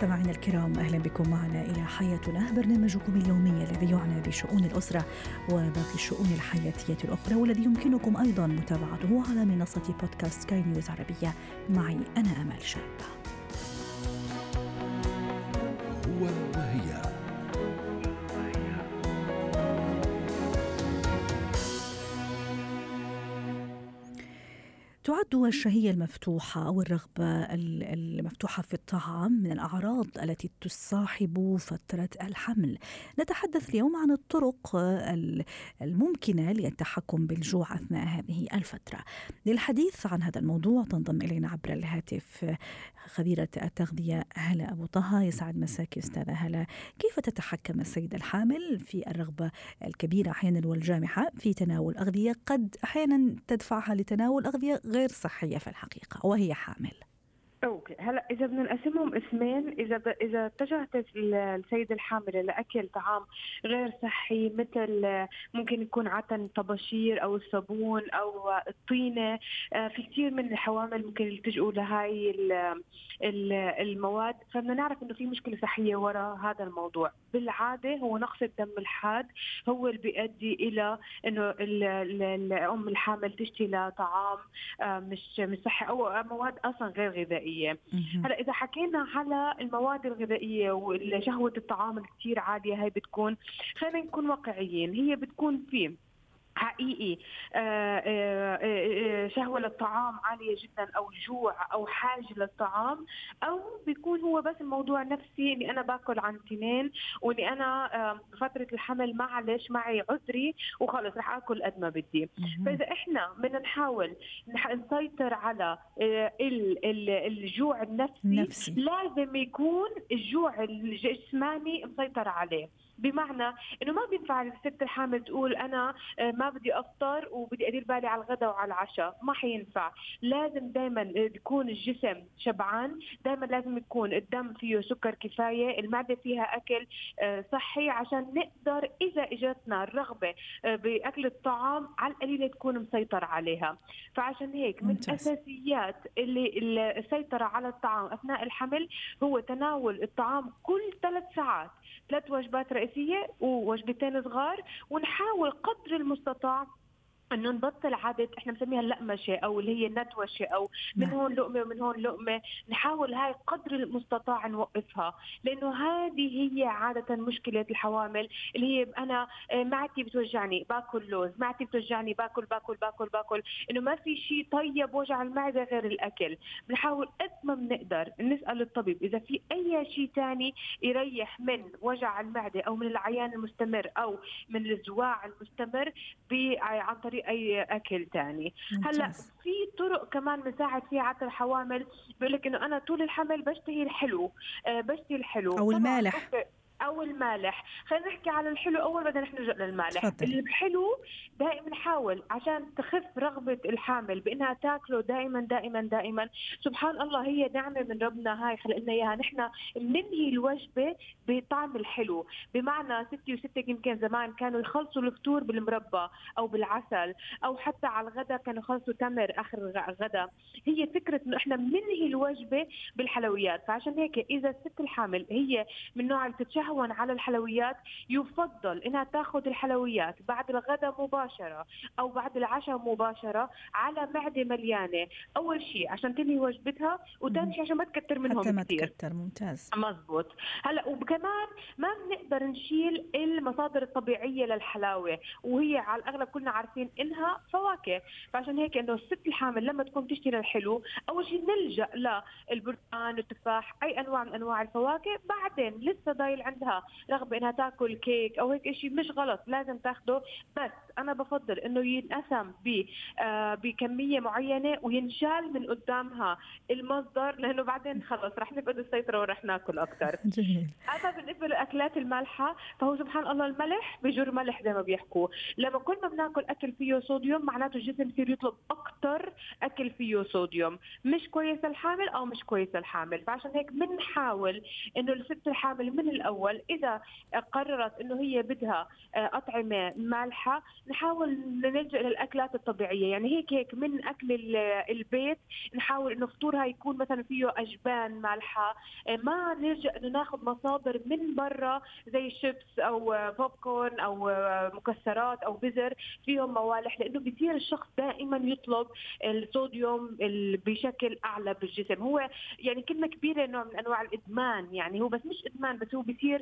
مستمعينا الكرام أهلا بكم معنا إلى حياتنا برنامجكم اليومي الذي يعنى بشؤون الأسرة وباقي الشؤون الحياتية الأخرى والذي يمكنكم أيضا متابعته على منصة بودكاست سكاي نيوز عربية معي أنا امل شاب. هو تعد الشهية المفتوحة أو الرغبة المفتوحة في الطعام من الأعراض التي تصاحب فترة الحمل. نتحدث اليوم عن الطرق الممكنة للتحكم بالجوع أثناء هذه الفترة. للحديث عن هذا الموضوع تنضم إلينا عبر الهاتف خبيرة التغذية هلا أبو طه. يسعد مساك أستاذة هلا. كيف تتحكم السيدة الحامل في الرغبة الكبيرة أحيانا والجامحة في تناول أغذية قد أحيانا تدفعها لتناول أغذية غير صحية في الحقيقة وهي حامل. أوكي. هلا إذا بدنا نقسمهم اسمين إذا ب... إذا اتجهت السيدة الحاملة لأكل طعام غير صحي مثل ممكن يكون عاده طباشير أو الصابون أو الطينة آه، في كثير من الحوامل ممكن يلتجئوا لهي المواد. فبدنا نعرف إنه في مشكلة صحية وراء هذا الموضوع. بالعادة هو نقص الدم الحاد هو اللي بيؤدي إلى إنه الأم الحامل تشتي لطعام آه، مش مش صحي أو مواد أصلا غير غذائية. الغذائية. هلا إذا حكينا على المواد الغذائية وشهوه الطعام الكثير عاليه هي بتكون خلينا نكون واقعيين هي بتكون في حقيقي آه، آه، آه، شهوة للطعام عالية جدا أو جوع أو حاجة للطعام أو بيكون هو بس الموضوع نفسي إني أنا باكل عن تنين وإني أنا فترة الحمل معلش معي عذري وخلص رح آكل قد ما بدي. فإذا إحنا بدنا نحاول نسيطر على الجوع النفسي نفسي. لازم يكون الجوع الجسماني مسيطر عليه. بمعنى إنه ما بينفع الست الحامل تقول أنا آه، ما بدي أفطر وبدي أدير بالي على الغداء وعلى العشاء. ما حينفع. لازم دائما يكون الجسم شبعان دائما لازم يكون الدم فيه سكر كفاية المعده فيها أكل آه، صحي عشان نقدر إذا إجتنا الرغبة آه، بأكل الطعام على القليلة تكون مسيطر عليها. فعشان هيك من ممتاز. اساسيات اللي السيطرة على الطعام أثناء الحمل هو تناول الطعام كل ثلاث ساعات. ثلاث وجبات رئيسيه ووجبتين صغار ونحاول قدر المستطاع إنه نبطل عادة إحنا بنسميها اللقمشة أو اللي هي النتوشه أو من نعم. هون لقمة ومن هون لقمة. نحاول هاي قدر المستطاع نوقفها لأنه هذه هي عادة مشكلة الحوامل اللي هي أنا آه، معدتي بتوجعني باكل لوز معدتي بتوجعني باكل باكل باكل باكل. إنه ما في شيء طيب وجع المعدة غير الأكل. بنحاول قد ما بنقدر نسأل الطبيب إذا في أي شيء ثاني يريح من وجع المعدة أو من العيان المستمر أو من الزواع المستمر عن طريق أي أكل ثاني هلأ في طرق كمان بنساعد فيها على الحوامل. بيقول لك إنه أنا طول الحمل بشتهي الحلو آه بشتهي الحلو. أو المالح. أو المالح. خلينا نحكي على الحلو أول بعدين رح نرجع للمالح. الحلو دائما نحاول عشان تخف رغبة الحامل بإنها تاكله دائما دائما دائما. سبحان الله هي نعمة من ربنا. هاي خلق لنا إياها. نحن بننهي الوجبة بطعم الحلو. بمعنى ستي وستك يمكن زمان كانوا يخلصوا الفطور بالمربى أو بالعسل أو حتى على الغداء كانوا يخلصوا تمر آخر الغداء هي فكرة إنه إحنا بننهي الوجبة بالحلويات. فعشان هيك إذا الست الحامل هي من نوع اللي بتتشهى تهون على الحلويات يفضل إنها تاخذ الحلويات بعد الغداء مباشرة أو بعد العشاء مباشرة على معدة مليانة. أول شيء عشان تنهي وجبتها وثاني شيء عشان ما تكتر منهم حتى ما كتير. تكتر ممتاز. مزبوط. هلا وكمان ما بنقدر نشيل المصادر الطبيعية للحلاوة وهي على الأغلب كلنا عارفين إنها فواكه. فعشان هيك إنه الست الحامل لما تكون تشتري الحلو أول شيء نلجأ للبرتقال التفاح أي أنواع من أنواع الفواكه بعدين لسه ضايل عند عندها رغبة إنها تاكل كيك أو هيك شيء مش غلط لازم تاخده. بس أنا بفضل إنه ينقسم ب آه بكمية معينة وينشال من قدامها المصدر لأنه بعدين خلص رح نفقد السيطره ورح ناكل أكثر جميل. أما بالنسبة للأكلات المالحة فهو سبحان الله الملح بجر ملح زي ما بيحكوا. لما كل ما بناكل أكل فيه صوديوم معناته الجسم بصير يطلب أكثر أكل فيه صوديوم. مش كويس الحامل أو مش كويس الحامل. فعشان هيك بنحاول إنه الست الحامل من الأول نحاول إذا قررت إنه هي بدها آه، أطعمة مالحة نحاول نلجأ للأكلات الطبيعية. يعني هيك هيك من أكل البيت نحاول إنه فطورها يكون مثلا فيه أجبان مالحة. آه، ما نلجأ إنه ناخذ مصادر من برا زي شيبس أو بوب كورن أو مكسرات أو بزر. فيهم موالح لإنه بصير الشخص دائما يطلب الصوديوم بشكل أعلى بالجسم. هو يعني كلمة كبيرة نوع من أنواع الإدمان يعني هو بس مش إدمان بس هو بصير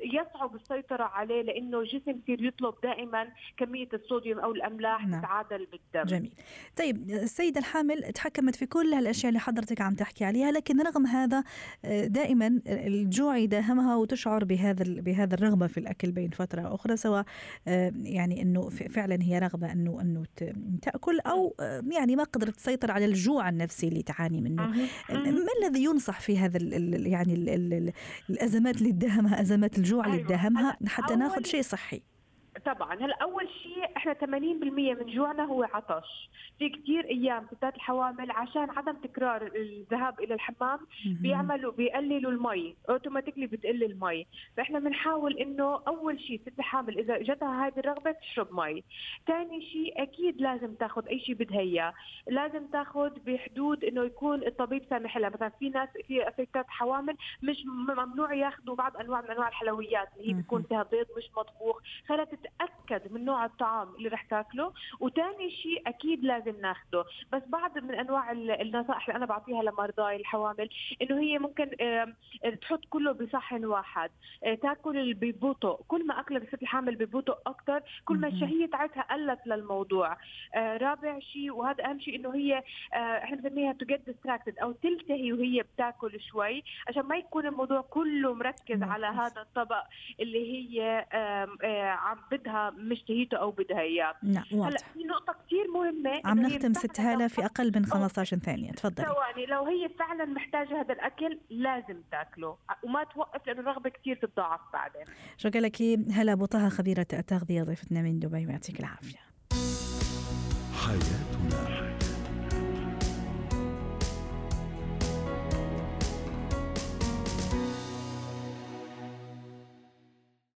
يصعب السيطرة عليه لأنه الجسم يصير يطلب دائما كمية الصوديوم أو الأملاح نعم. تتعادل بالدم. جميل. طيب السيدة الحامل تحكمت في كل هالأشياء اللي حضرتك عم تحكي عليها لكن رغم هذا آه، دائما الجوع يداهمها وتشعر بهذا بهذا الرغبة في الأكل بين فترة أخرى سواء آه، يعني إنه فعلا هي رغبة انه إنه تأكل أو آه، يعني ما قدرت تسيطر على الجوع النفسي اللي تعاني منه. ما الذي ينصح في هذا ال يعني ال الأزمات اللي تداهمها أزمات الجوع اللي تداهمها أيوة. حتى ناخذ شيء صحي طبعا. هلا أول شيء إحنا 80% من جوعنا هو عطش. في كثير أيام ستات الحوامل عشان عدم تكرار الذهاب إلى الحمام بيعملوا بيقللوا المي. أوتوماتيكلي بتقل المي. فإحنا بنحاول إنه أول شيء ست حامل إذا اجتها هذه الرغبه تشرب مي. ثاني شيء أكيد لازم تاخذ أي شيء بدها إياه. لازم تاخذ بحدود إنه يكون الطبيب سامح لها. مثلا في ناس في ستات حوامل مش ممنوع ياخذوا بعض أنواع من أنواع الحلويات اللي هي بيكون فيها بيض مش مطبوخ. خلت تتاكد من نوع الطعام اللي رح تاكله وثاني شيء أكيد لازم ناخده. بس بعض من أنواع النصائح اللي أنا بعطيها لمرضاي الحوامل إنه هي ممكن تحط كله بصحن واحد. آه، تاكل ببطء كل ما اكلت الست الحامل ببطء أكثر كل ما الشهية تاعتها قلت للموضوع. آه، رابع شيء وهذا أهم شيء إنه هي آه، إحنا بنسميها to get distracted أو تلتهي وهي بتاكل شوي عشان ما يكون الموضوع كله مركز على هذا الطبق اللي هي عم بدها مشتهيته أو بدها إياه. نعم هلأ في نقطة كثير مهمة عم نختم ست هاله في أقل من 15 ثانية. تفضلي. ثواني لو هي فعلا محتاجة هذا الأكل لازم تاكله. وما توقف لأنه الرغبة كثير تتضاعف بعدين. شكرا لك؟ هلا أبو طه خبيرة التغذية ضيفتنا من دبي يعطيك العافية. حياتنا.